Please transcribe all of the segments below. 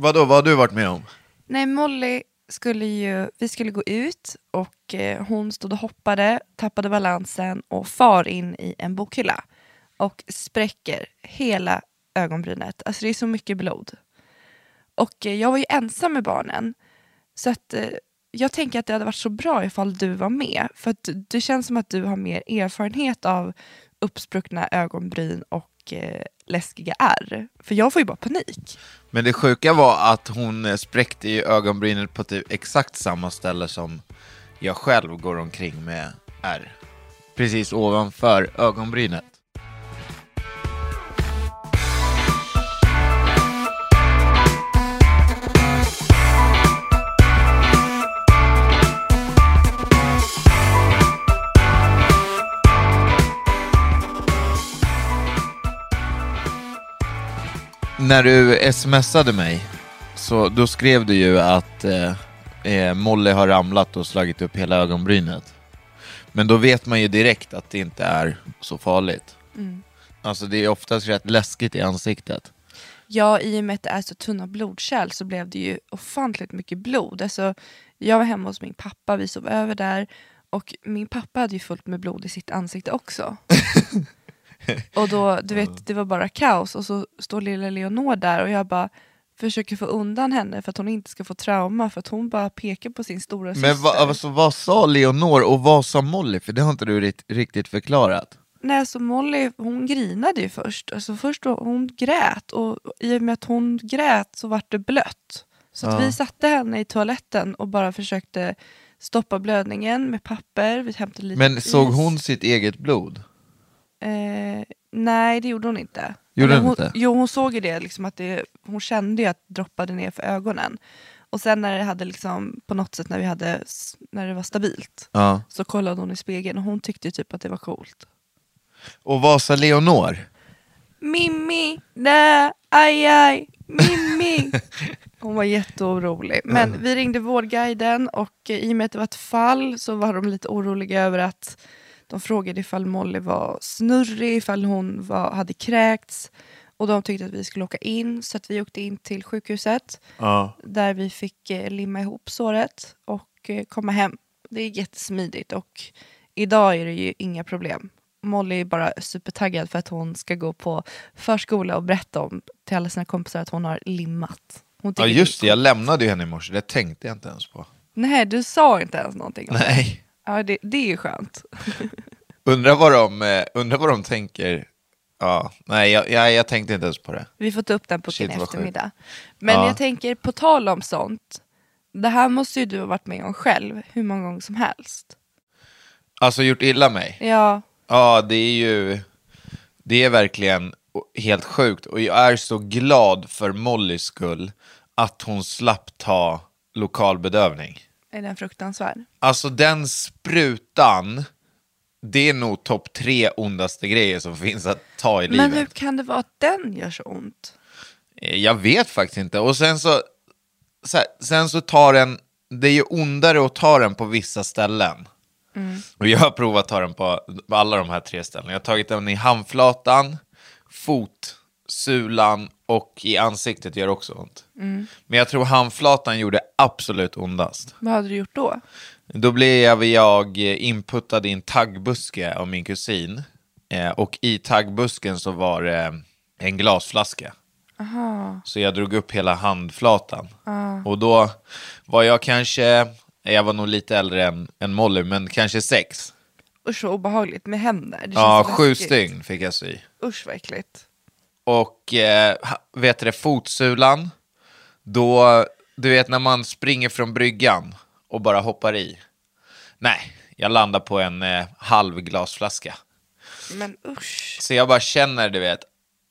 Vadå, vad har du varit med om? Nej, Molly skulle ju, vi skulle gå ut och eh, hon stod och hoppade, tappade balansen och far in i en bokhylla. Och spräcker hela ögonbrynet. Alltså det är så mycket blod. Och eh, jag var ju ensam med barnen. Så att eh, jag tänker att det hade varit så bra ifall du var med. För att det känns som att du har mer erfarenhet av uppspruckna ögonbryn och eh, läskiga ärr. För jag får ju bara panik. Men det sjuka var att hon eh, spräckte ju ögonbrynet på typ exakt samma ställe som jag själv går omkring med är. Precis ovanför ögonbrynet. När du smsade mig, så då skrev du ju att eh, eh, Molly har ramlat och slagit upp hela ögonbrynet. Men då vet man ju direkt att det inte är så farligt. Alltså det är oftast rätt läskigt i ansiktet. Ja, i och med att det är så tunna blodkärl så blev det ju ofantligt mycket blod. Alltså, jag var hemma hos min pappa, vi sov över där. Och min pappa hade ju fullt med blod i sitt ansikte också. och då, du vet, det var bara kaos. Och så står lilla Leonor där och jag bara försöker få undan henne för att hon inte ska få trauma. För att hon bara pekar på sin stora syster. Men va, alltså, vad sa Leonor och vad sa Molly? För det har inte du rikt, riktigt förklarat. Nej, alltså Molly hon grinade ju först. Alltså först då, hon grät och i och med att hon grät så vart det blött. Så att Ja. vi satte henne i toaletten och bara försökte stoppa blödningen med papper. Vi hämtade lite Men såg is. hon sitt eget blod? Eh, nej, det gjorde hon inte. Gjorde Eller hon inte? Jo, hon såg ju det, liksom att det, hon kände ju att det droppade ner för ögonen. Och sen när det hade liksom, på något sätt när vi hade, när det var stabilt, Ja. så kollade hon i spegeln och hon tyckte typ att det var coolt. Och vad sa Leonor? Mimmi, nej, aj aj, Mimmi. Hon var jätteorolig. Men vi ringde Vårdguiden och eh, i och med att det var ett fall så var de lite oroliga över att de frågade ifall Molly var snurrig, ifall hon var, hade kräkts. Och de tyckte att vi skulle åka in så att vi åkte in till sjukhuset Ja. där vi fick eh, limma ihop såret och eh, komma hem. Det är jättesmidigt och idag är det ju inga problem. Molly är bara supertaggad för att hon ska gå på förskola och berätta om till alla sina kompisar att hon har limmat. Hon Ja just det, jag lämnade ju henne i morse, det tänkte jag inte ens på. Nej, du sa inte ens någonting. Nej. Ja, det, det är ju skönt. Undrar vad de, eh, undrar vad de tänker. Ja, nej jag, jag, jag tänkte inte ens på det. Vi får ta upp den på Shit, din vad eftermiddag. Men Ja. jag tänker, på tal om sånt. Det här måste ju du ha varit med om själv hur många gånger som helst. Alltså gjort illa mig? Ja, Ja, det är ju, det är verkligen helt sjukt. Och jag är så glad för Mollys skull att hon slapp ta lokalbedövning. Är den fruktansvärd? Alltså den sprutan, det är nog topp tre ondaste grejer som finns att ta i Men livet. hur kan det vara att den gör så ont? Eh, Jag vet faktiskt inte. Och sen så, så här, sen så tar den, det är ju ondare att ta den på vissa ställen. Och jag har provat att ta den på alla de här tre ställena. Jag har tagit den i handflatan, fot, sulan och i ansiktet gör också ont. Men jag tror handflatan gjorde absolut ondast. Vad hade du gjort då? Då blev jag inputtad i en taggbuske av min kusin. Eh, och i taggbusken så var det en glasflaska. Så jag drog upp hela handflatan. Och då var jag kanske, jag var nog lite äldre än, än Molly, men kanske sex. Usch vad obehagligt med händer. Det Ja, sju stygn fick jag sy. Usch vad äckligt. Och eh, vet det, fotsulan, då, du vet när man springer från bryggan och bara hoppar i. Nej, jag landar på en eh, halv glasflaska. Men usch. Så jag bara känner, du vet,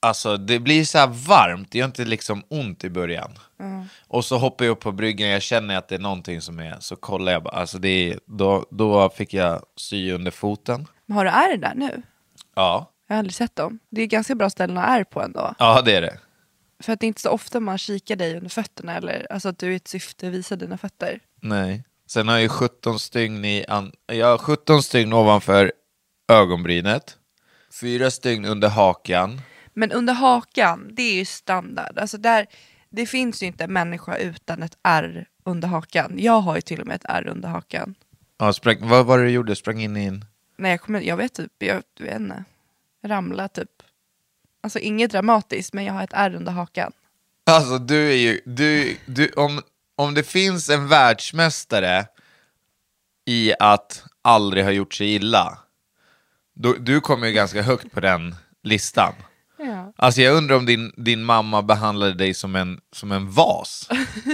alltså det blir så här varmt, det gör inte liksom ont i början. Och så hoppar jag upp på bryggan, jag känner att det är någonting som är, så kollar jag bara, alltså det är, då, då fick jag sy under foten. Men har du ärr där nu? Ja, Jag har aldrig sett dem. Det är ganska bra ställen att ärr på ändå. ja det är det. För att det är inte så ofta man kikar dig under fötterna eller alltså att du i ett syfte visar dina fötter. Nej. Sen har jag ju 17 stygn i an- jag har 17 stygn ovanför ögonbrynet. Fyra stygn under hakan. Men under hakan, det är ju standard. Alltså där, det finns ju inte en människa utan ett ärr under hakan. Jag har ju till och med ett ärr under hakan. Ja, sprang, vad var det du gjorde? Sprang in i en... Nej, jag, kommer, jag vet typ, jag vet inte. Ramla typ. Alltså inget dramatiskt, men jag har ett ärr under hakan. Alltså du är ju, du, du, om, om det finns en världsmästare i att aldrig ha gjort sig illa, då, du kommer ju ganska högt på den listan. Ja. Alltså jag undrar om din, din mamma behandlade dig som en, som en vas.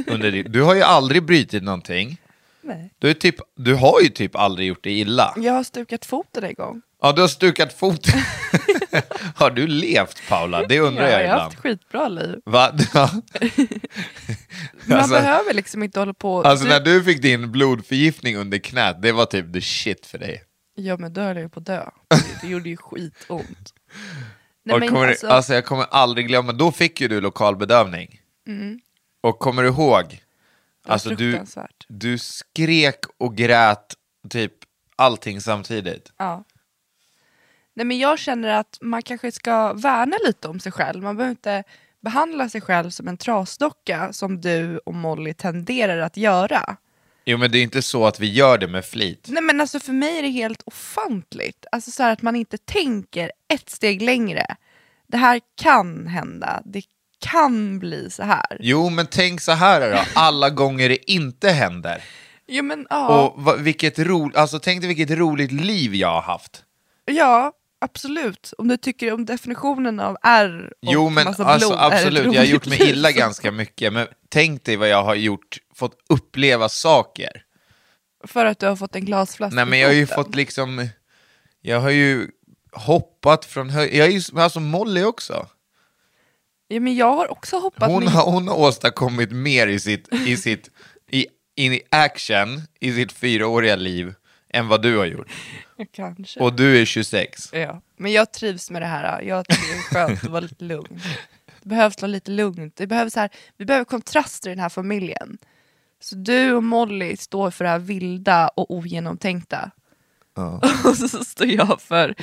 Under din, du har ju aldrig brutit någonting. Nej. Du, är typ, du har ju typ aldrig gjort dig illa. Jag har stukat foten en gång. Ja, du har stukat foten. har du levt Paula? Det undrar ja, jag jag har ibland. haft skitbra liv. Va? Ja. Man Alltså- behöver liksom inte hålla på... Alltså du... när du fick din blodförgiftning under knät, det var typ the shit för dig. Ja men då höll jag på att dö. Det, gjorde ju skitont. Nej, men kommer, alltså, alltså... jag kommer aldrig glömma, då fick ju du lokalbedövning. Och kommer du ihåg? Mm. Alltså du, du skrek och grät typ allting samtidigt. Ja. Nej men jag känner att man kanske ska värna lite om sig själv. Man behöver inte behandla sig själv som en trasdocka som du och Molly tenderar att göra. Jo men det är inte så att vi gör det med flit. Nej men alltså för mig är det helt ofantligt. Alltså så att man inte tänker ett steg längre. Det här kan hända. Det kan bli så här. Jo men tänk så här då, alla gånger det inte händer. Jo men ja. Och va, vilket ro, alltså tänk dig vilket roligt liv jag har haft. Ja, absolut. Om du tycker om definitionen av R och Jo men massa alltså blod är absolut, jag har gjort mig illa ganska mycket, men tänk dig vad jag har gjort, fått uppleva saker. För att du har fått en glasflaska Nej men jag har ju fått liksom, jag har ju hoppat från höjd, jag är ju, alltså Molly också. Ja men jag har också hoppat Hon har, hon har åstadkommit mer i sitt, i sitt, i, i action, i sitt fyraåriga liv, än vad du har gjort. Kanske. Och du är 26. Ja. Men jag trivs med det här. Jag tycker det är skönt att vara lite lugn. Det behövs vara lite lugnt. Det behövs här, vi behöver kontraster i den här familjen. Så du och Molly står för det här vilda och ogenomtänkta. Och så står jag för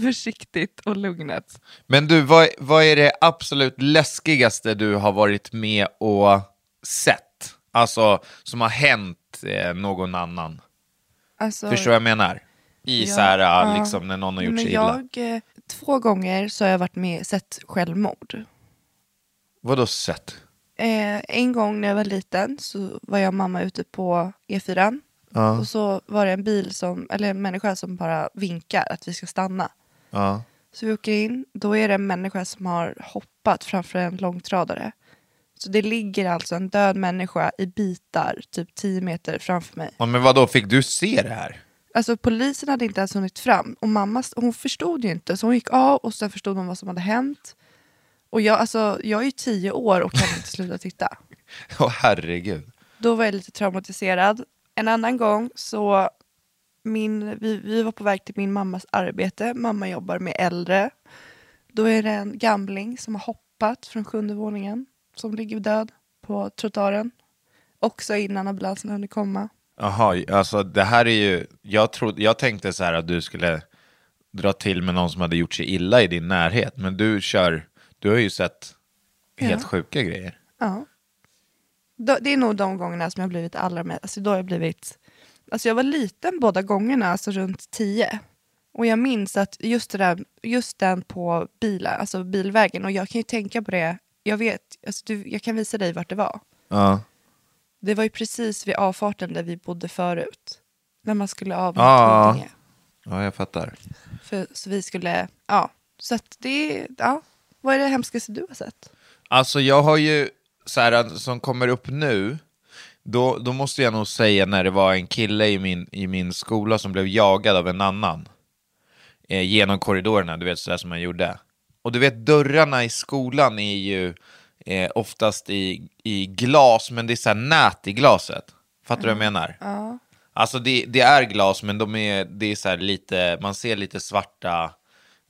försiktigt och lugnet. Men du, vad, vad är det absolut läskigaste du har varit med och sett? Alltså, som har hänt eh, någon annan. Alltså, Förstår vad jag menar? I Ja, så här, ja. liksom när någon har gjort sig illa. jag, eh, Två gånger så har jag varit med sett självmord. Vadå sett? Eh, en gång när jag var liten så var jag och mamma ute på E4. Ja. Och så var det en bil som, eller en människa som bara vinkar att vi ska stanna. Ja. Så vi åker in, då är det en människa som har hoppat framför en långtradare. Så det ligger alltså en död människa i bitar, typ 10 meter framför mig. ja men vadå, fick du se det här? Alltså polisen hade inte ens hunnit fram och mamma hon förstod ju inte så hon gick av och sen förstod hon vad som hade hänt. Och jag, alltså, jag är ju tio år och kan inte sluta titta. Åh herregud. Då var jag lite traumatiserad. En annan gång så min, vi, vi var på väg till min mammas arbete. Mamma jobbar med äldre. Då är det en gamling som har hoppat från sjunde våningen som ligger död på trottoaren. Också innan ambulansen hunnit komma. Jaha, alltså det här är ju, jag, trodde, jag tänkte så här att du skulle dra till med någon som hade gjort sig illa i din närhet, men du kör, du har ju sett helt Ja. sjuka grejer. Ja. Det är nog de gångerna som jag blivit allra mest, alltså då har jag blivit, alltså jag var liten båda gångerna, alltså runt tio. Och jag minns att just, det där, just den på bilar, alltså bilvägen, och jag kan ju tänka på det, jag vet, alltså du, jag kan visa dig vart det var. Ja. Det var ju precis vid avfarten där vi bodde förut. När man skulle av mot Ja. Huddinge. Ja, jag fattar. För, så vi skulle, ja. Så att det, ja. Vad är det hemskaste du har sett? Alltså jag har ju, så här, som kommer upp nu, då, då måste jag nog säga när det var en kille i min, i min skola som blev jagad av en annan. Eh, genom korridorerna, du vet sådär som man gjorde. Och du vet dörrarna i skolan är ju eh, oftast i, i glas, men det är så här nät i glaset. Fattar du vad jag menar? Ja. Alltså det, det är glas, men de är, det är så här lite, man ser lite svarta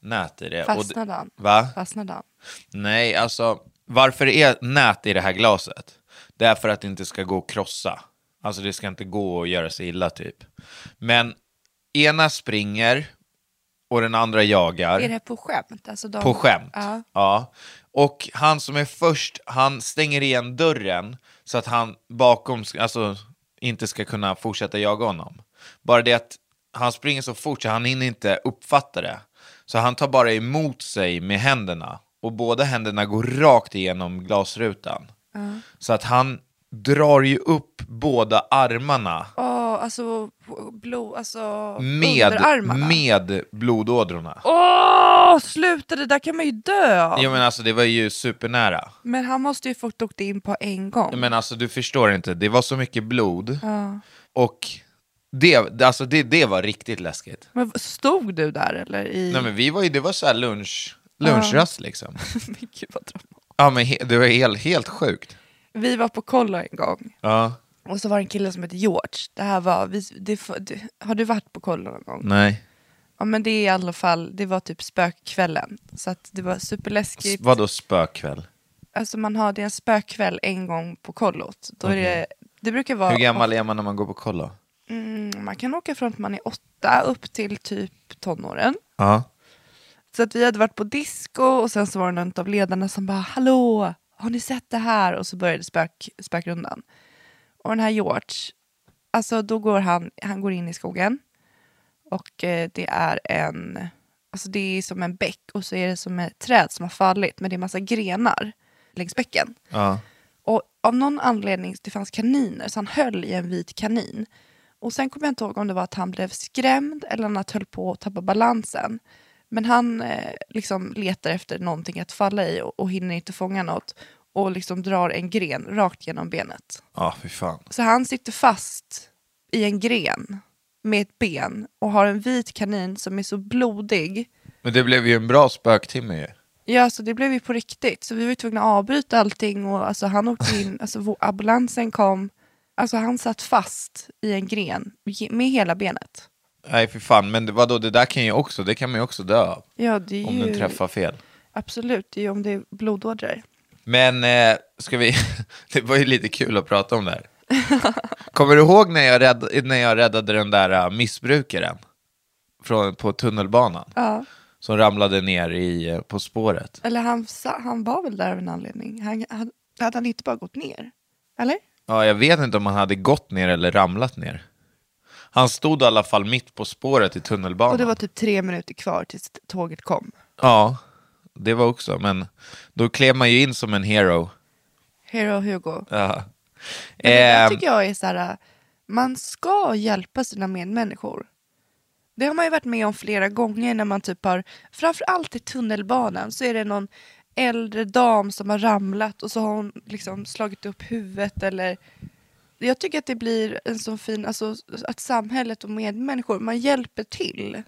nät i det. Fastnade han? Va? Fastnade han? Nej, alltså varför är nät i det här glaset? Det är för att det inte ska gå att krossa. Alltså det ska inte gå att göra sig illa typ. Men ena springer och den andra jagar. Är det på skämt? Alltså de, På skämt. Ja. Ja. Och han som är först, han stänger igen dörren så att han bakom, alltså inte ska kunna fortsätta jaga honom. Bara det att han springer så fort så han hinner inte uppfatta det. Så han tar bara emot sig med händerna. Och båda händerna går rakt igenom glasrutan. Så att han drar ju upp båda armarna Åh, alltså blod, alltså med, underarmarna. med blodådrorna. Åh, sluta, det där kan man ju dö av. Ja men alltså det var ju supernära. Men han måste ju fått åkt in på en gång. Men alltså du förstår inte, det var så mycket blod. Ja. Och det, alltså, det, det var riktigt läskigt. Men stod du där eller? I... Nej men vi var ju, det var så här lunch, lunchrast liksom. Men Gud, vad dramatiskt. Ja men he, det var helt, helt sjukt. Vi var på kollo en gång. Ja, Och så var det en kille som hette George. Det här var, vi, det, det, har du varit på kollo någon gång? nej. Ja men det är i alla fall, det var typ spökkvällen. Så att det var superläskigt. Vadå spökkväll? Alltså man har det är en spökkväll en gång på kollot. Då är det, det brukar vara... Hur gammal är man när man går på kollo? Mm, man kan åka från att man är åtta upp till typ tonåren. Ja. Så att vi hade varit på disco och sen så var det någon av ledarna som bara Hallå, har ni sett det här? Och så började spök, spökrundan. Och den här George, alltså då går han, han går in i skogen. Och eh, det är en, alltså det är som en bäck och så är det som ett träd som har fallit men det är massa grenar längs bäcken. ja. Och av någon anledning, det fanns kaniner, så han höll i en vit kanin. Och sen kommer jag inte ihåg om det var att han blev skrämd eller om han höll på att tappa balansen. Men han eh, liksom letar efter någonting att falla i och, och hinner inte fånga något. Och liksom drar en gren rakt genom benet. Ja, fy fan. Så han sitter fast i en gren med ett ben och har en vit kanin som är så blodig. Men det blev ju en bra spöktimme ju. Ja, så det blev ju på riktigt. Så vi var tvungna att avbryta allting och alltså, han åkte in, alltså ambulansen kom. Alltså han satt fast i en gren med hela benet. Nej, för fan. Men vadå, det där kan ju också, det kan man ju också dö av. Ja, det är Om ju... den träffar fel. Absolut, det är ju om det är blodådror. Men eh, ska vi... det var ju lite kul att prata om det här. Kommer du ihåg när jag, rädd, när jag räddade den där uh, missbrukaren? Från, på tunnelbanan? Ja. Som ramlade ner i, eh, på spåret. Eller han, han var väl där av en anledning. Han, han, hade han inte bara gått ner? Eller? Ja, jag vet inte om han hade gått ner eller ramlat ner. Han stod i alla fall mitt på spåret i tunnelbanan. Och det var typ tre minuter kvar tills tåget kom. Ja, det var också. Men då klev man ju in som en hero. Hero Hugo. Ja. Men det där Ehm, tycker jag är så här, man ska hjälpa sina medmänniskor. Det har man ju varit med om flera gånger när man typ har, framförallt i tunnelbanan så är det någon äldre dam som har ramlat och så har hon liksom slagit upp huvudet eller jag tycker att det blir en sån fin, alltså att samhället och medmänniskor, man hjälper till.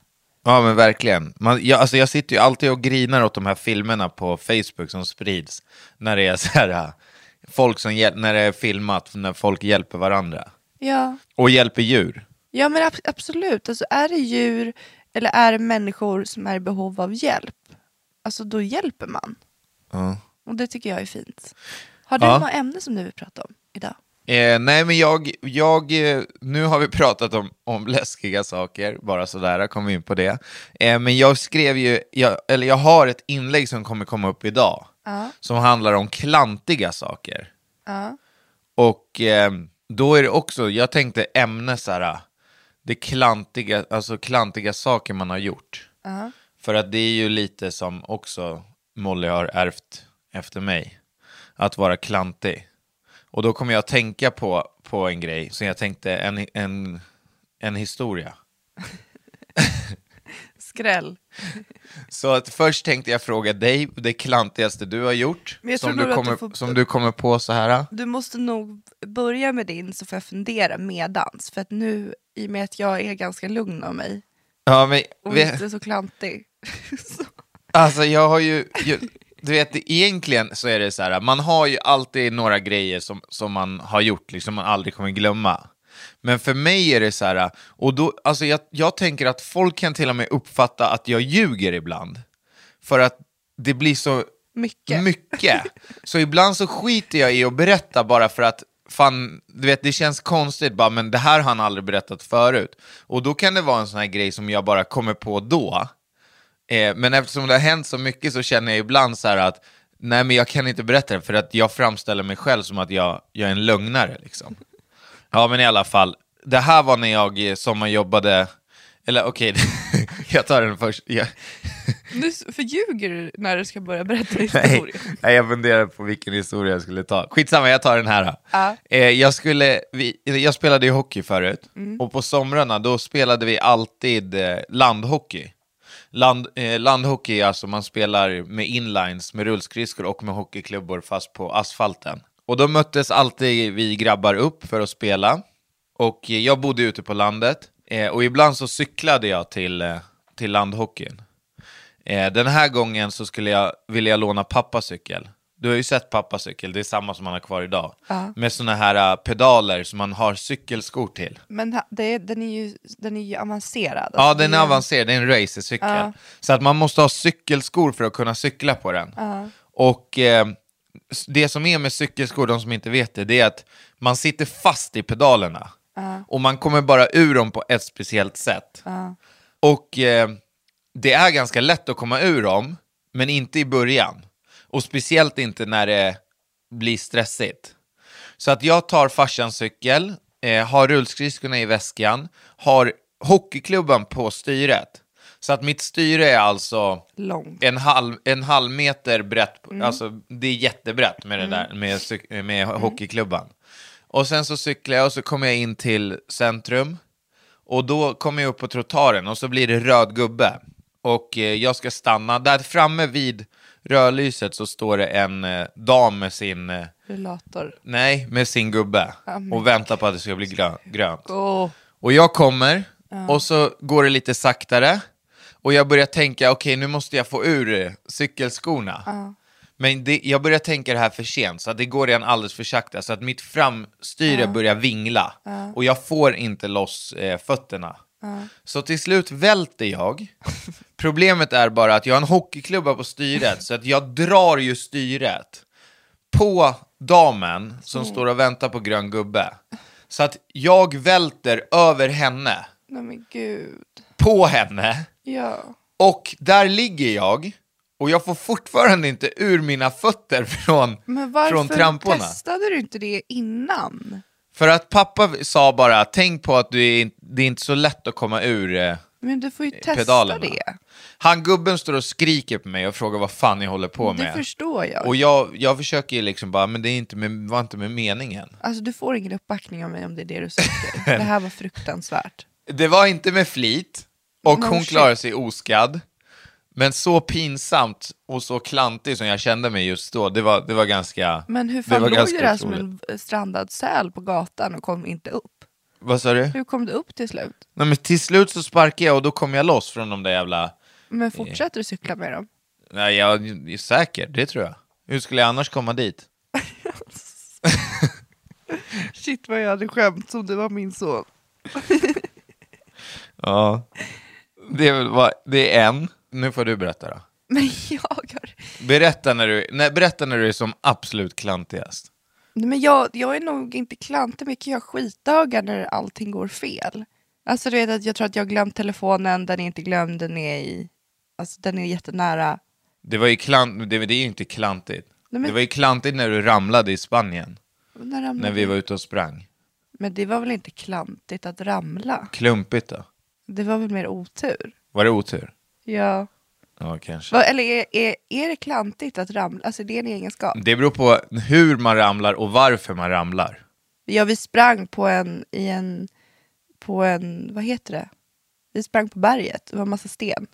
Ja men verkligen. Man, jag, alltså, jag sitter ju alltid och grinar åt de här filmerna på Facebook som sprids. När det är så här, äh, folk som hjäl- när det är filmat, när folk hjälper varandra. Ja, Och hjälper djur. ja men ab- absolut, alltså är det djur eller är det människor som är i behov av hjälp, alltså då hjälper man. Ja. Och det tycker jag är fint. Har du Ja. något ämne som du vill prata om idag? Eh, nej men jag, jag, eh, nu har vi pratat om, om läskiga saker, bara sådär, kom in på det. Eh, men jag skrev ju, jag, eller jag har ett inlägg som kommer komma upp idag, Ja. som handlar om klantiga saker. Ja. Och eh, då är det också, jag tänkte ämne så här, det klantiga, alltså klantiga saker man har gjort. Ja. För att det är ju lite som också Molly har ärvt efter mig, att vara klantig. Och då kommer jag att tänka på, på en grej, så jag tänkte en, en, en historia. Skräll. Så att först tänkte jag fråga dig det klantigaste du har gjort, som du, kommer, du får- som du kommer på så här. Du måste nog börja med din så får jag fundera medans. För att nu, i och med att jag är ganska lugn av mig Ja, men, och vi, inte så klantig. så, alltså jag har ju, ju du vet, egentligen så är det så här, man har ju alltid några grejer som, som man har gjort, liksom man aldrig kommer glömma. Men för mig är det så här, och då, alltså jag, jag tänker att folk kan till och med uppfatta att jag ljuger ibland. För att det blir så mycket. mycket. Så ibland så skiter jag i att berätta bara för att fan, du vet, det känns konstigt, bara, men det här har han aldrig berättat förut. Och då kan det vara en sån här grej som jag bara kommer på då. Eh, men eftersom det har hänt så mycket så känner jag ibland så här att nej men jag kan inte berätta det för att jag framställer mig själv som att jag, jag är en lögnare liksom. Ja men i alla fall, det här var när jag eh, sommarjobbade, eller okej, jag tar den först. Jag, Nu förljuger du när du ska börja berätta Nej, historien. nej, jag funderar på vilken historia jag skulle ta. Skitsamma, jag tar den här. Ja. Eh, jag, skulle, vi, jag spelade ju hockey förut, och på somrarna då spelade vi alltid eh, landhockey. Land, eh, landhockey är alltså man spelar med inlines, med rullskridskor och med hockeyklubbor fast på asfalten. Och då möttes alltid vi grabbar upp för att spela. Och jag bodde ute på landet, eh, och ibland så cyklade jag till, eh, till landhockeyn. Eh, den här gången så skulle jag, ville jag låna pappas cykel. Du har ju sett pappas cykel, det är samma som man har kvar idag. Med såna här uh, pedaler som man har cykelskor till. Men det, den, är ju, den är ju avancerad. Ja, Alltså, den är avancerad, det är en racercykel. Ja. Så att man måste ha cykelskor för att kunna cykla på den. Och eh, det som är med cykelskor, de som inte vet det, det är att man sitter fast i pedalerna. Och man kommer bara ur dem på ett speciellt sätt. Och eh, det är ganska lätt att komma ur dem, men inte i början. Och speciellt inte när det blir stressigt. Så att jag tar farsans cykel, eh, har rullskridskorna i väskan, har hockeyklubban på styret. Så att mitt styre är alltså Lång. en halv, en halv meter brett, alltså det är jättebrett med det där, med, med hockeyklubban. Och sen så cyklar jag och så kommer jag in till centrum. Och då kommer jag upp på trottoaren och så blir det röd gubbe. Och eh, jag ska stanna. Där framme vid rödlyset så står det en eh, dam med sin, eh, Rullator. nej, med sin gubbe. men Och väntar på att det ska bli grö- grönt. Åh, Och jag kommer, och så går det lite saktare. Och jag börjar tänka, okej nu måste jag få ur eh, cykelskorna. Men det, jag börjar tänka det här för sent, så att det går redan alldeles för sakta. Så att mitt framstyre börjar vingla. Och jag får inte loss eh, fötterna. Så till slut välter jag. Problemet är bara att jag har en hockeyklubba på styret, så att jag drar ju styret på damen som står och väntar på grön gubbe. Så att jag välter över henne, nej men gud. på henne, Ja. och där ligger jag. Och jag får fortfarande inte ur mina fötter från, Men varför från tramporna. testade du inte det innan? För att pappa sa bara, tänk på att du är, det är inte så lätt att komma ur eh, Men du får ju testa pedalerna. det. Han gubben står och skriker på mig och frågar vad fan jag håller på Det med. förstår jag. Och jag, jag försöker ju liksom bara, men det är inte med, var inte med meningen. Alltså du får ingen uppbackning av mig om det är det du söker. det här var fruktansvärt. Det var inte med flit, och No hon shit. klarade sig oskadd. Men så pinsamt och så klantig som jag kände mig just då, det var, det var ganska... Men hur det fan var låg du där som en strandad säl på gatan och kom inte upp? Vad sa du? Hur kom du upp till slut? Nej, men till slut så sparkade jag och då kom jag loss från de där jävla... Men fortsätter du cykla med dem? Nej, jag är säker, det tror jag. Hur skulle jag annars komma dit? Shit vad jag hade skämt som det var min son. Ja. Det är, väl det är en. Nu får du berätta då. Men jag har... Berätta när du, nej, berätta när du är som absolut klantigast. Nej, Men jag, jag är nog inte klantig, men jag kan ha skitdagar när allting går fel. Alltså du vet att jag tror att jag har glömt telefonen, den är inte glömd, den är i... Alltså den är jättenära. Det var ju klant, det, det är ju inte klantigt. Nej, men- Det var ju klantigt när du ramlade i Spanien. När ramlade När vi var ute och sprang. Men det var väl inte klantigt att ramla? Klumpigt då? Det var väl mer otur? Var det otur? Ja. Ja, kanske. Va, eller är, är, är det klantigt att ramla? Alltså det är en egenskap. Det beror på hur man ramlar och varför man ramlar. Ja, vi sprang på en, i en, på en, vad heter det? Vi sprang på berget, det var massa sten.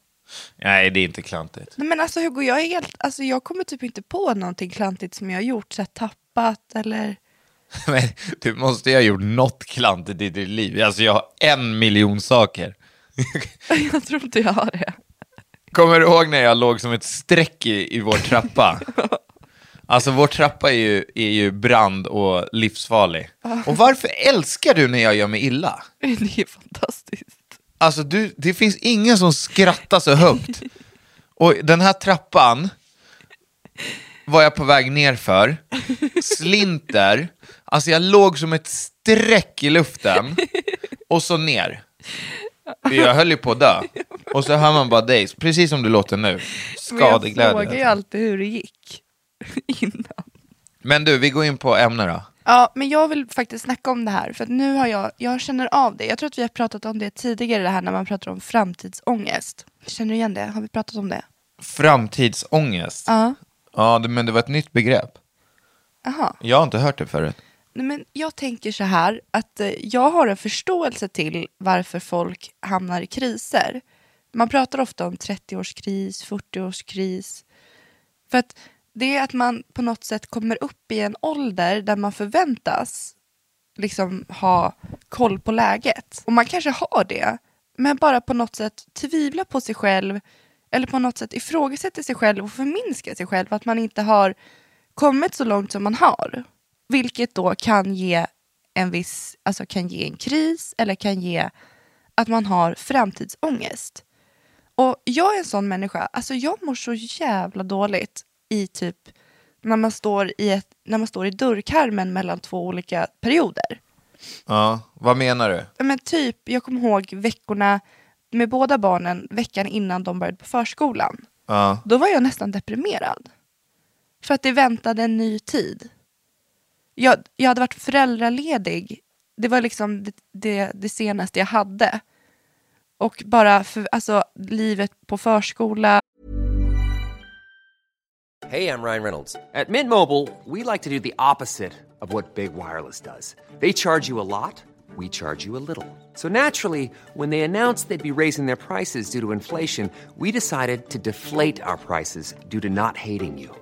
Nej, det är inte klantigt. Nej men alltså Hugo, jag är helt, alltså jag kommer typ inte på någonting klantigt som jag har gjort, så här, tappat eller... Men du måste ju ha gjort något klantigt i ditt liv. Alltså jag har en miljon saker. jag tror inte jag har det. Kommer du ihåg när jag låg som ett streck i, i vår trappa? Alltså vår trappa är ju, är ju brand och livsfarlig. Och varför älskar du när jag gör mig illa? Det är fantastiskt. Alltså du, det finns ingen som skrattar så högt. Och den här trappan var jag på väg ner för. Slinter. Alltså jag låg som ett streck i luften. Och så ner. Jag höll ju på att dö. Och så hör man bara dig, precis som du låter nu. Men jag Skadeglädje. frågar ju alltid hur det gick innan. Men du, vi går in på ämne då. Ja, men jag vill faktiskt snacka om det här, för att nu har jag, jag känner av det. Jag tror att vi har pratat om det tidigare, det här när man pratar om framtidsångest. Känner du igen det? Har vi pratat om det? Framtidsångest. Ja. Ja, det, men det var ett nytt begrepp. Jaha. Jag har inte hört det förut. Nej, men jag tänker så här, att eh, jag har en förståelse till varför folk hamnar i kriser. Man pratar ofta om 30-årskris, 40-årskris. För att det är att man på något sätt kommer upp i en ålder där man förväntas liksom ha koll på läget. Och man kanske har det, men bara på något sätt tvivla på sig själv eller på något sätt ifrågasätter sig själv och förminskar sig själv. Att man inte har kommit så långt som man har. Vilket då kan ge en viss, alltså kan ge en kris eller kan ge att man har framtidsångest. Och jag är en sån människa, alltså jag mår så jävla dåligt i typ när man står i, ett, när man står i dörrkarmen mellan två olika perioder. Ja, vad menar du? Men typ, jag kommer ihåg veckorna med båda barnen veckan innan de började på förskolan. Ja. Då var jag nästan deprimerad. För att det väntade en ny tid. Jag, jag hade varit föräldraledig. Det var liksom det, det, det senaste jag hade. Och bara för, alltså, livet på förskola. Hej, jag Ryan Reynolds. At Mint Mobile, we like to do the opposite of what Big Wireless does. They charge you a lot, we charge you a little. So naturally, when they announced they'd be raising their prices due to inflation, we decided to deflate our prices due to not hating you.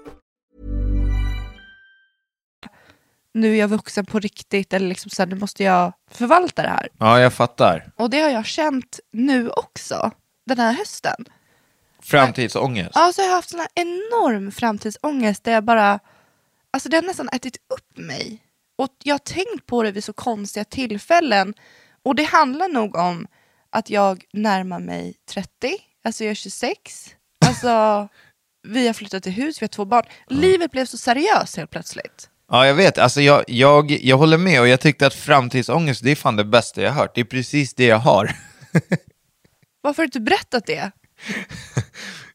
Nu är jag vuxen på riktigt, eller liksom så här, nu måste jag förvalta det här. Ja, jag fattar. Och det har jag känt nu också, den här hösten. Framtidsångest. Ja, så jag har haft sån här enorm framtidsångest där jag bara, alltså det har nästan ätit upp mig. Och jag har tänkt på det vid så konstiga tillfällen. Och det handlar nog om att jag närmar mig 30, alltså jag är 26. Alltså, vi har flyttat till hus, vi har två barn. Livet blev så seriöst helt plötsligt. Ja, jag vet. Alltså, jag, jag, jag håller med och jag tyckte att framtidsångest, det är fan det bästa jag hört. Det är precis det jag har. Varför har du inte berättat det?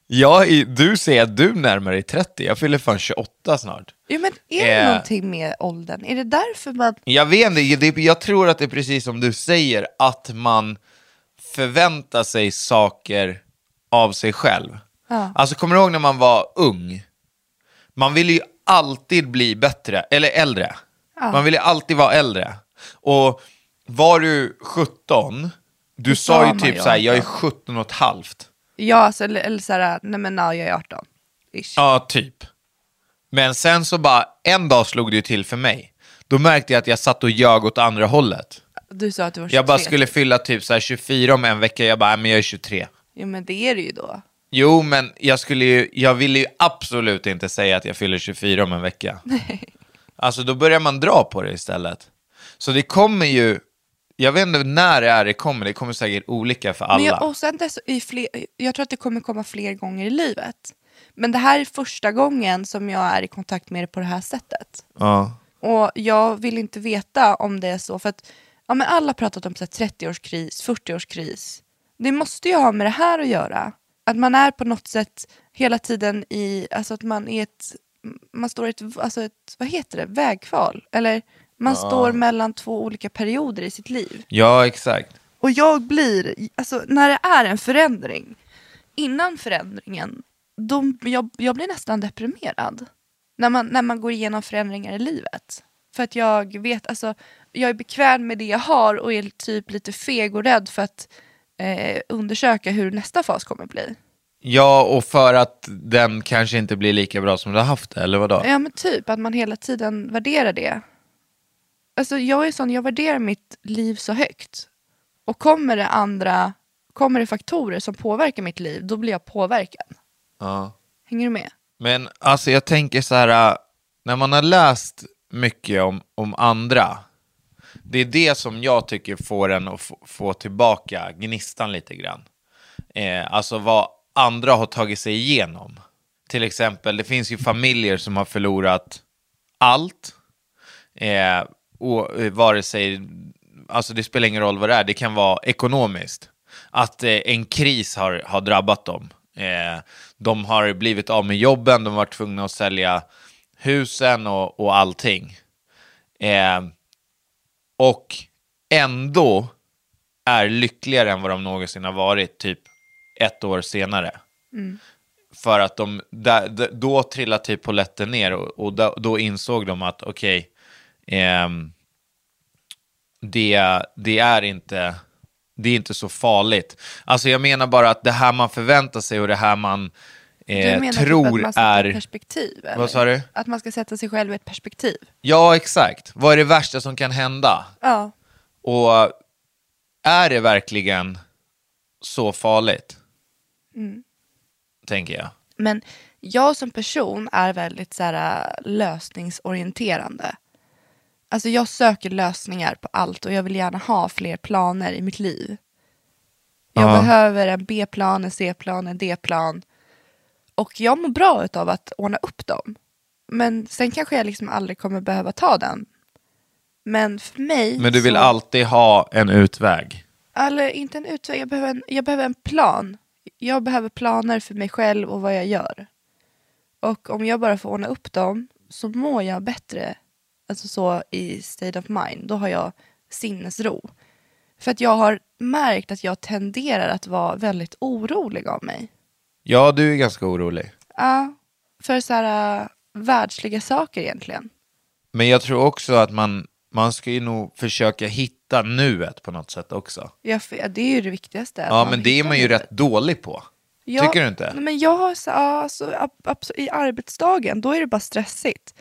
Jag, är- du säger att du närmar dig 30, jag fyller fan 28 snart. Jo, men är det Eh. någonting med åldern? Är det därför man... Jag vet inte, jag tror att det är precis som du säger, att man förväntar sig saker av sig själv. Alltså kommer du ihåg när man var ung? Man ville ju alltid bli bättre, eller äldre. Man ville ju alltid vara äldre. Och var du 17, du sa sa ju typ så här, jag är också. 17 och ett halvt. Ja, alltså, eller, eller så här, nej men ja, jag är 18. Ish. Ja, typ. Men sen så bara, en dag slog det ju till för mig. Då märkte jag att jag satt och ljög åt andra hållet. Du sa att du var 23. Jag bara skulle fylla typ så här 24 om en vecka, jag bara, "Nej, men jag är 23. Jo men det är det ju då. Jo, men jag, skulle ju, jag ville ju absolut inte säga att jag fyller 24 om en vecka. Alltså då börjar man dra på det istället. Så det kommer ju, jag vet inte när det är det kommer, det kommer säkert olika för alla. Men jag, och sen dess, i fler, jag tror att det kommer komma fler gånger i livet. Men det här är första gången som jag är i kontakt med det på det här sättet. Ja. Och jag vill inte veta om det är så, för att ja, men alla har pratat om så här 30-årskris, 40-årskris. Det måste ju ha med det här att göra. Att man är på något sätt hela tiden i, alltså att man är ett, man står i ett, alltså ett vad heter det, vägkval. Eller man står mellan två olika perioder i sitt liv. ja, exakt. Och jag blir, alltså när det är en förändring, innan förändringen, då, jag, jag blir nästan deprimerad. När man, när man går igenom förändringar i livet. För att jag vet, alltså jag är bekväm med det jag har och är typ lite feg och rädd för att eh, undersöka hur nästa fas kommer bli. Ja, och för att den kanske inte blir lika bra som du har haft det, eller vadå? Ja men typ att man hela tiden värderar det. Alltså jag är sån, jag värderar mitt liv så högt. Och kommer det andra, kommer det faktorer som påverkar mitt liv, då blir jag påverkad. Ja. Hänger du med? Men alltså jag tänker så här, äh, när man har läst mycket om, om andra, det är det som jag tycker får en att få, tillbaka gnistan lite grann. Eh, alltså vad andra har tagit sig igenom. Till exempel, det finns ju familjer som har förlorat allt. Eh, och, eh, vare sig, alltså det spelar ingen roll vad det är, det kan vara ekonomiskt. Att eh, en kris har, har drabbat dem. Eh, de har blivit av med jobben, de har varit tvungna att sälja husen och, och allting. Eh, Eh, och ändå är lyckligare än vad de någonsin har varit, typ ett år senare. För att de, där, då trillade typ polletten ner och, och då, då insåg de att okej, ehm, det, det, är inte, det är inte så farligt. Alltså jag menar bara att det här man förväntar sig och det här man eh, du menar typ tror att man är... perspektiv? Eller? Vad sa du? Att man ska sätta sig själv i ett perspektiv? Ja, exakt. Vad är det värsta som kan hända? Ja. Och är det verkligen så farligt? Tänker jag. Men jag som person är väldigt så här, äh, lösningsorienterande. Alltså jag söker lösningar på allt och jag vill gärna ha fler planer i mitt liv. Jag Ja. behöver en B-plan, en C-plan, en D-plan. Och jag mår bra av att ordna upp dem. Men sen kanske jag liksom aldrig kommer behöva ta den. Men för mig... Men du vill så... alltid ha en utväg? Eller inte en utväg, jag behöver en, jag behöver en plan. Jag behöver planer för mig själv och vad jag gör. Och om jag bara får ordna upp dem så mår jag bättre. Alltså så i state of mind. Då har jag sinnesro. För att jag har märkt att jag tenderar att vara väldigt orolig av mig. Ja, du är ganska orolig. Ja, för så här äh, världsliga saker egentligen. Men jag tror också att man, man ska ju nog försöka hitta nuet på något sätt också. Jag, det är ju det viktigaste. att Ja, men det är hittar man ju nuet. rätt dålig på. Ja, Tycker du inte? nej, Men jag har så, ja, alltså, ab- abs- i arbetsdagen, då är det bara stressigt.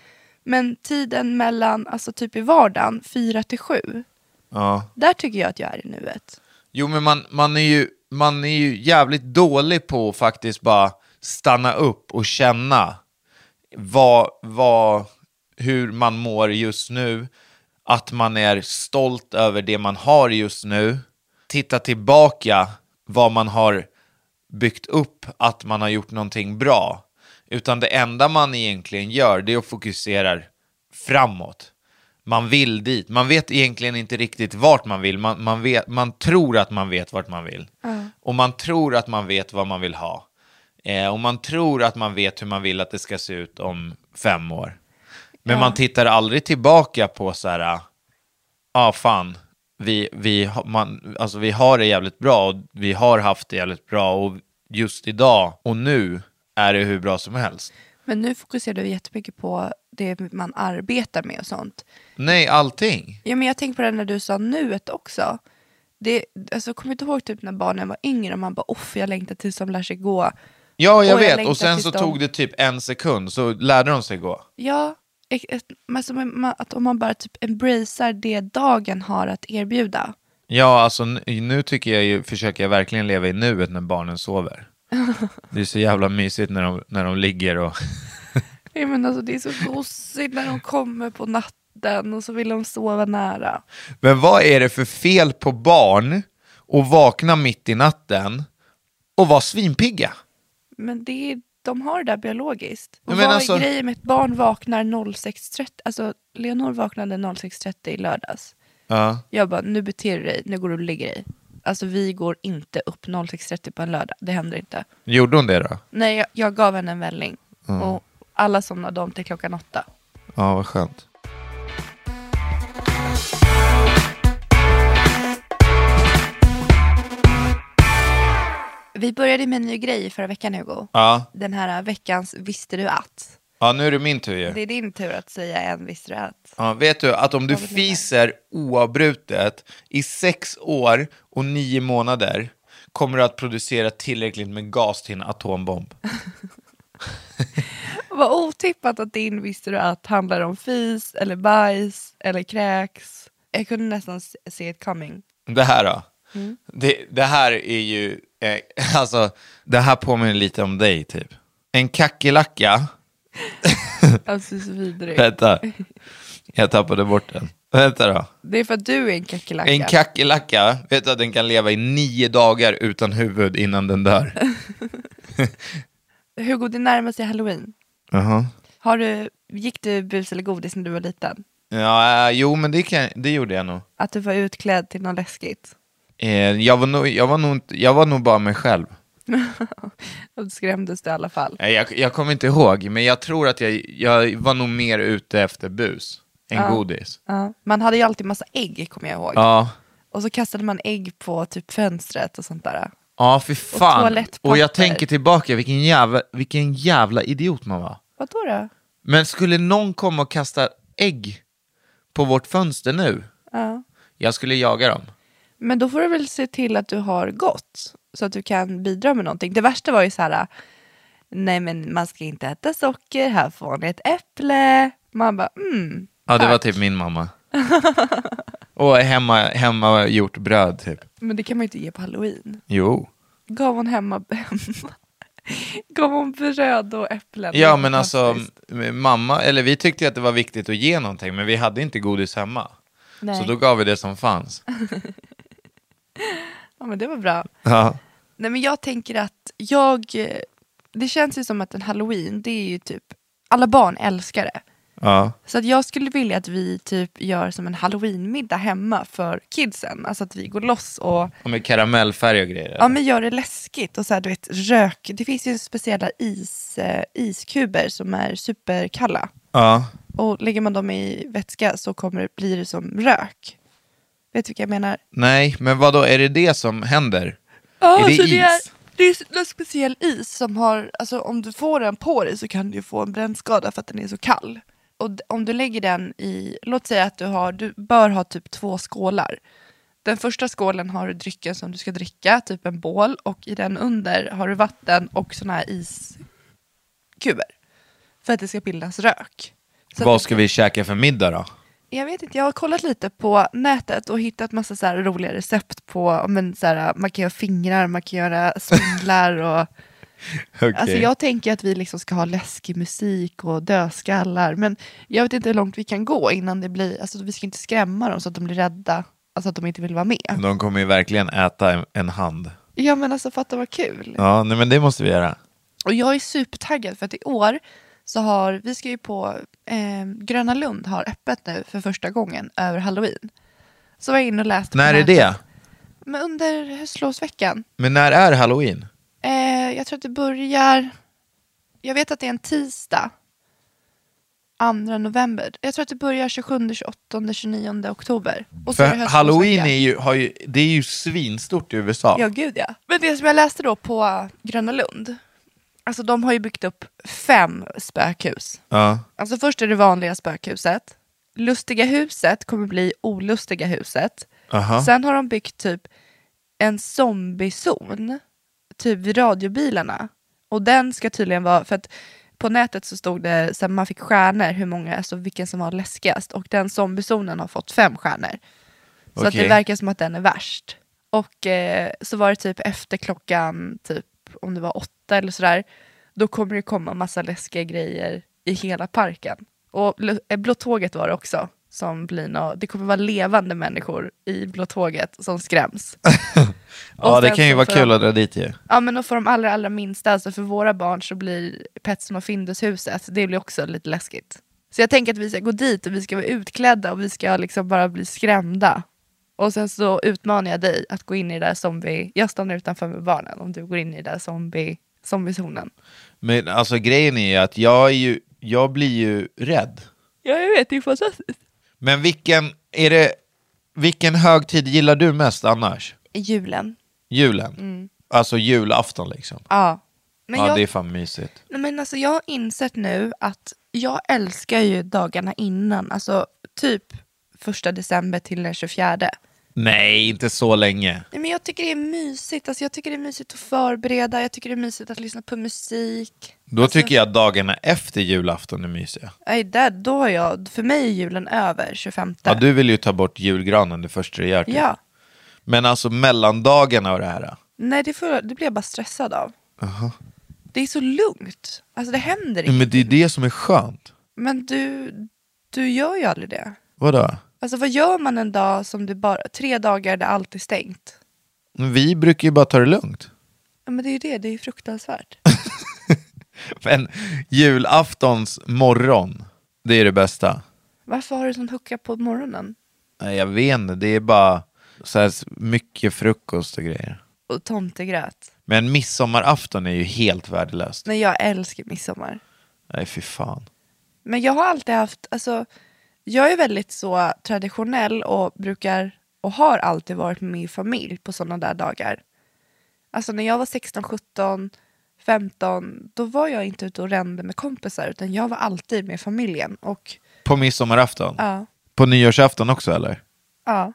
Men tiden mellan, alltså typ i vardagen, fyra till sju, Ja. där tycker jag att jag är i nuet. Jo, men man, man, är ju, man är ju jävligt dålig på att faktiskt bara stanna upp och känna vad, vad, hur man mår just nu. Att man är stolt över det man har just nu. Titta tillbaka vad man har byggt upp, att man har gjort någonting bra. Utan det enda man egentligen gör, det är att fokusera framåt. Man vill dit. Man vet egentligen inte riktigt vart man vill. Man, man, vet, man tror att man vet vart man vill. Och man tror att man vet vad man vill ha. Eh, och man tror att man vet hur man vill att det ska se ut om fem år. Men man tittar aldrig tillbaka på så här, ja ah, fan, vi, vi, man, alltså, vi har det jävligt bra och vi har haft det jävligt bra och just idag och nu är det hur bra som helst. Men nu fokuserar du jättemycket på det man arbetar med och sånt. Nej, allting. Ja, men jag tänkte på det när du sa nuet också. Det, alltså, kommer inte ihåg typ när barnen var yngre och man bara off, jag längtar tills de lär sig gå. Ja, jag Och vet. och sen så de- tog det typ en sekund, så lärde de sig gå. Ja, ma- att om man bara typ embracear det dagen har att erbjuda. Ja, alltså nu tycker jag ju, försöker jag verkligen leva i nuet när barnen sover. Det är så jävla mysigt när de, när de ligger och... Ja, men alltså, det är så gosigt när de kommer på natten och så vill de sova nära. Men vad är det för fel på barn att vakna mitt i natten och vara svinpigga? Men det är, de har det där biologiskt. Och vad alltså- är grejen med ett barn vaknar 06.30? Alltså Leonor vaknade 06.30 i lördags. Ja. Jag bara, nu beter du dig, nu går du och lägger dig. Alltså vi går inte upp 06.30 på en lördag, det händer inte. Gjorde hon det då? Nej, jag, jag gav henne en välling. Och alla somnade om till klockan åtta. Ja, vad skönt. Vi började med en ny grej förra veckan Hugo. Ja. Den här veckans Visste du att? ja, nu är det min tur ju. Det är din tur att säga en Visste du att? Ja, vet du att om du fiser oavbrutet i sex år och nio månader kommer du att producera tillräckligt med gas till en atombomb. Vad otippat att din Visste du att handlar om fis eller bajs eller kräks. Jag kunde nästan se se it coming. Det här då? Mm. Det, det här är ju, eh, alltså, det här påminner lite om dig typ. En kackerlacka, Alltså så vidrig. vänta, jag tappade bort den. Vänta då. Det är för att du är en kackerlacka. En kackerlacka, vet du att den kan leva i nio dagar utan huvud innan den dör? Hugo, det närmar sig halloween. Jaha. Har du, gick du bus eller godis när du var liten? Ja, eh, jo men det, kan, det gjorde jag nog. Att du var utklädd till något läskigt? Eh, jag, var nog jag, var nog inte, jag var nog bara mig själv. Och du skrämdes du i alla fall? Eh, Jag, jag kommer inte ihåg, men jag tror att jag, jag var nog mer ute efter bus än godis. Ja. Man hade ju alltid massa ägg, kommer jag ihåg. Ja, Och så kastade man ägg på typ fönstret och sånt där. ja för fan. toalettpapper. Och jag tänker tillbaka, vilken jävla, vilken jävla idiot man var. Vad då? då? Men skulle någon komma och kasta ägg på vårt fönster nu? Ja. Jag skulle jaga dem. Men då får du väl se till att du har gått. Så att du kan bidra med någonting. Det värsta var ju så här. Nej men man ska inte äta socker, här får ni ett äpple. Man bara mm. Ja, det var typ min mamma. och hemma, hemma gjort bröd typ. Men det kan man ju inte ge på halloween. Jo. Gav hon hemma, gav hon bröd och äpplen? Ja men alltså, mamma, eller vi tyckte att det var viktigt att ge någonting, men vi hade inte godis hemma. Nej. Så då gav vi det som fanns. Ja men det var bra. Ja. Nej men jag tänker att jag, det känns ju som att en halloween, det är ju typ, alla barn älskar det. Ja. Så att jag skulle vilja att vi typ gör som en halloweenmiddag hemma för kidsen. Alltså att vi går loss och Och med karamellfärg och grejer. ja, men gör det läskigt. Och så här, du vet, rök. Det finns ju speciella is, eh, iskuber som är superkalla. ja. Och lägger man dem i vätska så kommer det, blir det som rök. Vet du vilka jag menar? Nej, men vad då är det det som händer? Ja, Är det så is? Det är, det är en speciell is som har, alltså om du får den på dig så kan du få en brännskada för att den är så kall. Och om du lägger den i, låt säga att du har, du bör ha typ två skålar. Den första skålen har du drycken som du ska dricka, typ en bål, och i den under har du vatten och såna här iskuber. För att det ska bildas rök. Så Vad ska vi käka för middag då? Jag vet inte, jag har kollat lite på nätet och hittat massa så roliga recept på, men så här, man kan göra fingrar, man kan göra spindlar och Okej. Alltså jag tänker att vi liksom ska ha läskig musik och dödskallar, men jag vet inte hur långt vi kan gå innan det blir, alltså vi ska inte skrämma dem så att de blir rädda, alltså att de inte vill vara med. De kommer ju verkligen äta en, en hand. Ja men alltså fatta vad kul. Ja, nej, men det måste vi göra. Och jag är supertaggad för att i år så har, vi ska ju på, eh, Gröna Lund har öppet nu för första gången över halloween. Så var jag inne och läste på När är nätet. det? Men under höstlovsveckan. Men när är halloween? Eh, jag tror att det börjar... Jag vet att det är en tisdag. 2 november. Jag tror att det börjar 27, 28, 29 oktober. Och så är För det halloween är ju, har ju, det är ju svinstort i USA. Ja, gud ja. Men det som jag läste då på Gröna Lund. Alltså de har ju byggt upp fem spökhus. Ja. Alltså först är det vanliga spökhuset. Lustiga huset kommer bli olustiga huset. Aha. Sen har de byggt typ en zombiezon, typ vid radiobilarna. Och den ska tydligen vara, för att på nätet så stod det så här, man fick stjärnor, hur många, alltså vilken som var läskigast. Och den zombiezonen har fått fem stjärnor. Så att Okej. det verkar som att den är värst. Och eh, så var det typ efter klockan, typ om det var åtta eller sådär, då kommer det komma massa läskiga grejer i hela parken. Och eh, Blå tåget var det också. Som blir nå- det kommer vara levande människor i Blå tåget som skräms. Ja, det kan ju vara kul de- att dra dit ju. Ja men och för de allra, allra minsta, alltså för våra barn så blir Petson och Findushuset, det blir också lite läskigt. Så jag tänker att vi ska gå dit och vi ska vara utklädda och vi ska liksom bara bli skrämda. Och sen så utmanar jag dig att gå in i det där zombie, jag stannar utanför med barnen om du går in i det där zombie, zombiezonen. Men alltså grejen är ju att jag, är ju, jag blir ju rädd. Ja jag vet, det är fantastiskt. Men vilken, är det, vilken högtid gillar du mest annars? Julen. Julen? Alltså julafton liksom? Ja. Men ja, jag, det är fan mysigt. Nej, men alltså, jag har insett nu att jag älskar ju dagarna innan, alltså typ första december till den 24. Nej, inte så länge. Nej, men jag tycker det är mysigt. Alltså, jag tycker det är mysigt att förbereda, jag tycker det är mysigt att lyssna på musik. Då alltså, tycker jag att dagarna efter julafton är mysiga. Nej, där, då har jag, för mig är julen över 25. Ja, du vill ju ta bort julgranen det första du gör. typ. Ja. Men alltså mellandagarna och det här. Nej, det, får, det blir jag bara stressad av. Det är så lugnt. Alltså det händer inget. Men det är det som är skönt. Men du, du gör ju aldrig det. Vadå? Alltså vad gör man en dag som du bara, tre dagar där allt är stängt? Vi brukar ju bara ta det lugnt. Ja, men det är ju det, det är ju fruktansvärt. Men julaftons morgon, det är det bästa. Varför har du sån hucka på morgonen? Nej, jag vet inte, det är bara så här mycket frukost och grejer. Och tomtegröt. Men midsommarafton är ju helt värdelöst. Nej, jag älskar midsommar. Nej, fy fan. Men jag har alltid haft, alltså, jag är väldigt så traditionell och brukar och har alltid varit med min familj på sådana där dagar. Alltså när jag var 16, 17, 15, då var jag inte ute och rände med kompisar utan jag var alltid med familjen. Och På midsommarafton? ja, På nyårsafton också eller? ja.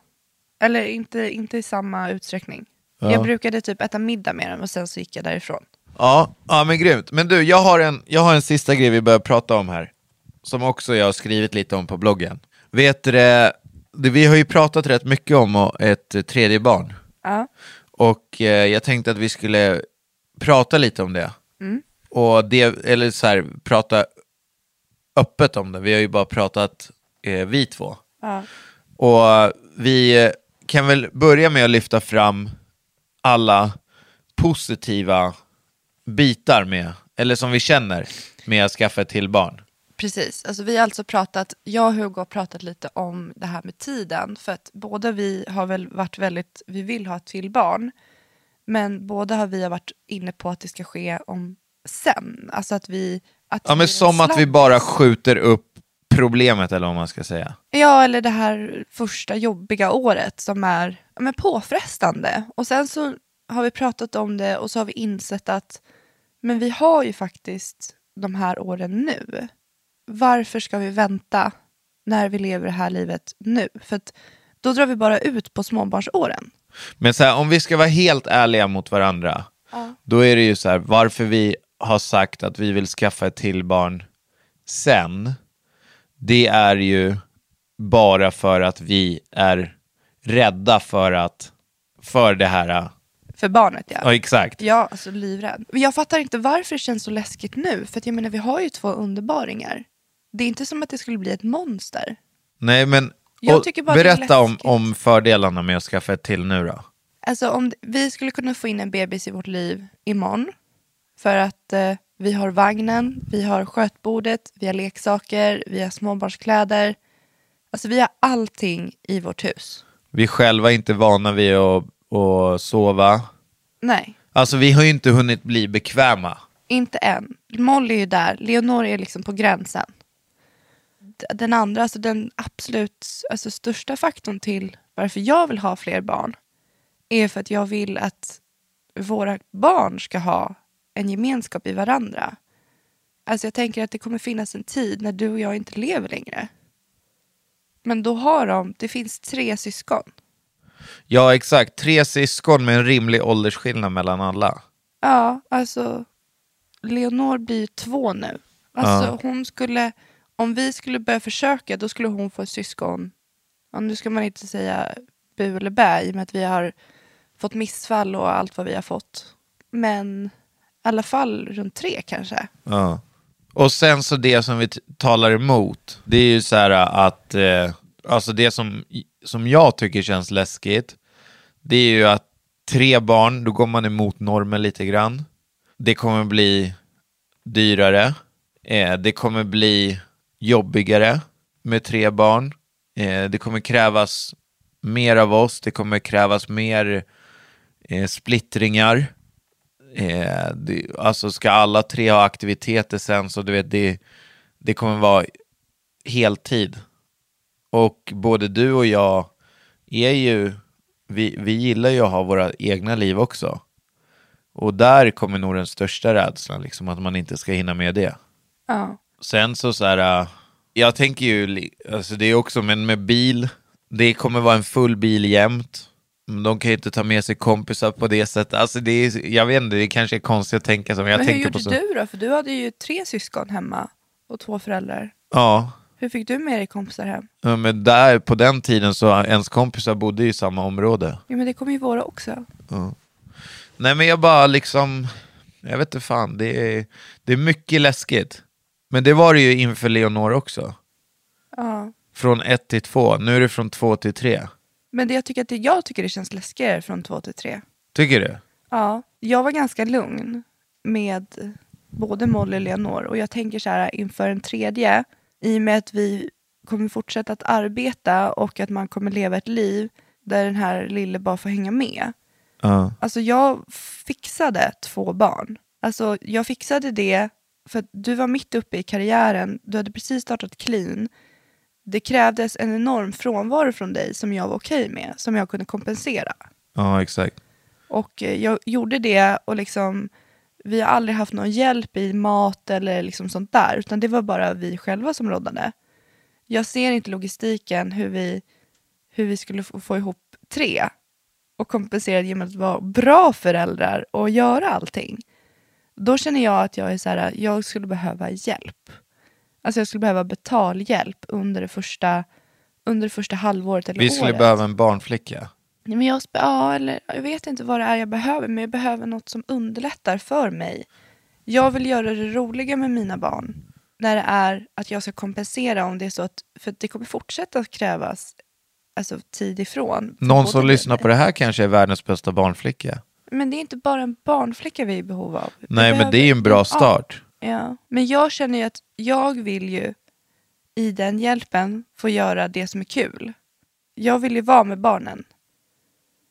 Eller inte, inte i samma utsträckning. Ja. Jag brukade typ äta middag med dem och sen så gick jag därifrån. Ja, ja men grymt. Men du, jag har, en, jag har en sista grej vi börjar prata om här. Som också jag har skrivit lite om på bloggen. Vet du det, vi har ju pratat rätt mycket om ett tredje barn. Ja. Och eh, jag tänkte att vi skulle prata lite om det. Mm. Och det, eller så här, prata öppet om det. Vi har ju bara pratat eh, vi två. Ja. Och vi eh, kan väl börja med att lyfta fram alla positiva bitar med, eller som vi känner med att skaffa ett till barn. Precis, alltså vi har alltså pratat, jag och Hugo har pratat lite om det här med tiden. För att båda vi har väl varit väldigt, vi vill ha ett till barn. Men båda har vi varit inne på att det ska ske om sen. Alltså att vi... Att Ja men som att vi bara skjuter upp problemet eller vad man ska säga. Ja, eller det här första jobbiga året som är men påfrestande. Och sen så har vi pratat om det och så har vi insett att men vi har ju faktiskt de här åren nu. Varför ska vi vänta när vi lever det här livet nu? För då drar vi bara ut på småbarnsåren. Men så här, om vi ska vara helt ärliga mot varandra, då är det ju så här, varför vi har sagt att vi vill skaffa ett till barn sen, det är ju bara för att vi är rädda för att, för det här, För barnet ja. ja exakt. Ja, alltså livrädd. Men Jag fattar inte varför det känns så läskigt nu. För att jag menar, vi har ju två underbaringar. Det är inte som att det skulle bli ett monster. Nej men, berätta om, om fördelarna med att skaffa ett till nu då. Alltså om vi skulle kunna få in en bebis i vårt liv imorgon. För att eh, vi har vagnen, vi har skötbordet, vi har leksaker, vi har småbarnskläder. Alltså vi har allting i vårt hus. Vi själva är inte vana vid att, att sova. Nej, Alltså vi har ju inte hunnit bli bekväma. inte än. Molly är ju där, Leonor är liksom på gränsen. Den andra, alltså den absolut alltså största faktorn till varför jag vill ha fler barn är för att jag vill att våra barn ska ha en gemenskap i varandra. Alltså jag tänker att det kommer finnas en tid när du och jag inte lever längre. Men då har de, det finns tre syskon. Ja exakt, tre syskon med en rimlig åldersskillnad mellan alla. Ja, alltså Leonor blir två nu. Alltså hon skulle, om vi skulle börja försöka då skulle hon få ett syskon. Ja, nu ska man inte säga bu eller bä i och med att vi har fått missfall och allt vad vi har fått. Men i alla fall runt tre kanske. Ja. Och sen så det som vi talar emot, det är ju så här att, eh, alltså det som, som jag tycker känns läskigt, det är ju att tre barn, då går man emot normen lite grann. Det kommer bli dyrare, eh, det kommer bli jobbigare med tre barn, eh, det kommer krävas mer av oss, det kommer krävas mer eh, splittringar. Eh, det, alltså ska alla tre ha aktiviteter sen så du vet det, det kommer vara heltid. Och både du och jag är ju, vi, vi gillar ju att ha våra egna liv också. Och där kommer nog den största rädslan, liksom, att man inte ska hinna med det. Ja. Sen så så här, äh, jag tänker ju, alltså det är också, men med bil, det kommer vara en full bil jämt. De kan ju inte ta med sig kompisar på det sättet. Alltså det är, jag vet inte, det kanske är konstigt att tänka som jag Men hur tänker gjorde på. Så. du då? För du hade ju tre syskon hemma och två föräldrar. Ja, Hur fick du med dig kompisar hem? Ja, men där på den tiden så ens kompisar bodde i samma område. Ja men det kommer ju våra också. Nej men jag bara liksom, jag vet inte fan, det är, det är mycket läskigt. Men det var det ju inför Leonor också. Ja. Från ett till två, nu är det från två till tre. Men det jag, tycker att det, jag tycker det känns läskigare från två till tre. Tycker du? Ja, jag var ganska lugn med både Molly och Leonor. Och jag tänker så här inför en tredje, i och med att vi kommer fortsätta att arbeta och att man kommer leva ett liv där den här lille bara får hänga med. Ja. Alltså jag fixade två barn. Alltså jag fixade det för du var mitt uppe i karriären, du hade precis startat clean. Det krävdes en enorm frånvaro från dig som jag var okej med, som jag kunde kompensera. Ja, exakt. Och eh, jag gjorde det och liksom, vi har aldrig haft någon hjälp i mat eller liksom sånt där, utan det var bara vi själva som råddade. Jag ser inte logistiken hur vi, hur vi skulle få ihop tre och kompensera genom att vara bra föräldrar och göra allting. Då känner jag att jag är så här, jag skulle behöva hjälp. Alltså jag skulle behöva betalhjälp under det första, under det första halvåret eller Vi skulle året. behöva en barnflicka. Nej, men jag, ja, eller, jag vet inte vad det är jag behöver, men jag behöver något som underlättar för mig. Jag vill göra det roliga med mina barn. När det är att jag ska kompensera om det är så att, för att det kommer fortsätta att krävas alltså, tid ifrån. Någon som lyssnar på det här kanske är världens bästa barnflicka. Men det är inte bara en barnflicka vi är i behov av. Vi Nej, men det är ju en bra start. Ja, ja, men jag känner ju att jag vill ju i den hjälpen få göra det som är kul. Jag vill ju vara med barnen.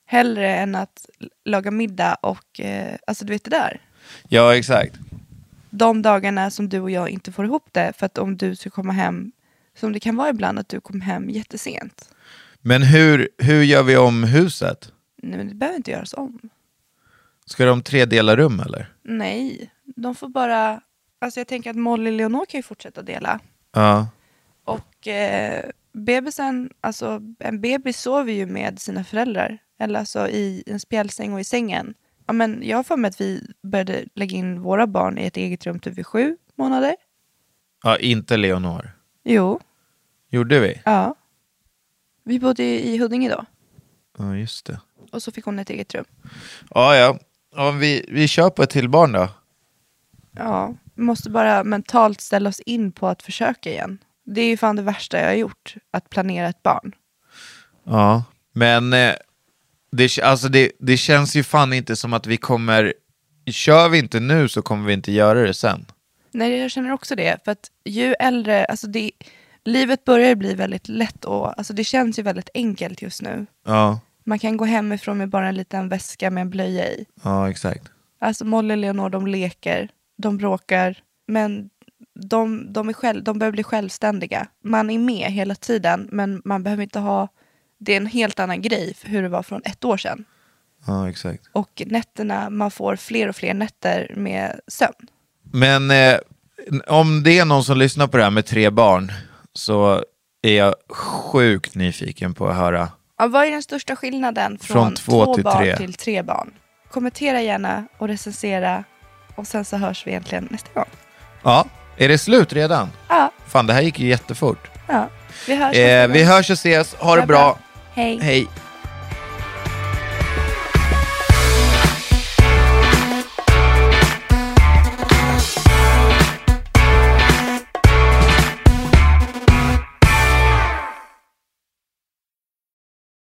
Hellre än att laga middag och, eh, alltså du vet det där. Ja, exakt. De dagarna som du och jag inte får ihop det, för att om du ska komma hem, som det kan vara ibland, att du kommer hem jättesent. Men hur, hur gör vi om huset? Nej, men det behöver inte göras om. Ska de tre dela rum eller? Nej, de får bara, alltså jag tänker att Molly och Leonor kan ju fortsätta dela. Ja. Och eh, bebisen, alltså en bebis sover ju med sina föräldrar. Eller alltså i en spjälsäng och i sängen. Ja, men jag har för mig att vi började lägga in våra barn i ett eget rum typ vid sju månader. Ja, inte Leonor. Jo, Gjorde vi? ja. Vi bodde ju i Huddinge då. Ja, just det. Och så fick hon ett eget rum. Ja, ja. Ja vi, vi kör på ett till barn då. Ja, vi måste bara mentalt ställa oss in på att försöka igen. Det är ju fan det värsta jag har gjort, att planera ett barn. Ja, men eh, det, alltså det, det känns ju fan inte som att vi kommer... Kör vi inte nu så kommer vi inte göra det sen. Nej, jag känner också det. För att ju äldre, alltså det, livet börjar bli väldigt lätt och alltså det känns ju väldigt enkelt just nu. Ja, Man kan gå hemifrån med bara en liten väska med en blöja i. ja exakt. Alltså Molly och Leonor, de leker, de bråkar, men de, de, är själv, de behöver bli självständiga. Man är med hela tiden, men man behöver inte ha... Det är en helt annan grej för hur det var från ett år sedan. Ja, exakt. Och nätterna, man får fler och fler nätter med sömn. Men eh, om det är någon som lyssnar på det här med tre barn så är jag sjukt nyfiken på att höra. Ja, vad är den största skillnaden från, Från två två till barn tre. till tre barn? Kommentera gärna och recensera och sen så hörs vi egentligen nästa gång. Ja, Är det slut redan? Ja, Fan, det här gick ju jättefort. ja. Vi hörs Eh, vi gång. hörs och ses. Ha det det bra. bra. Hej. Hej.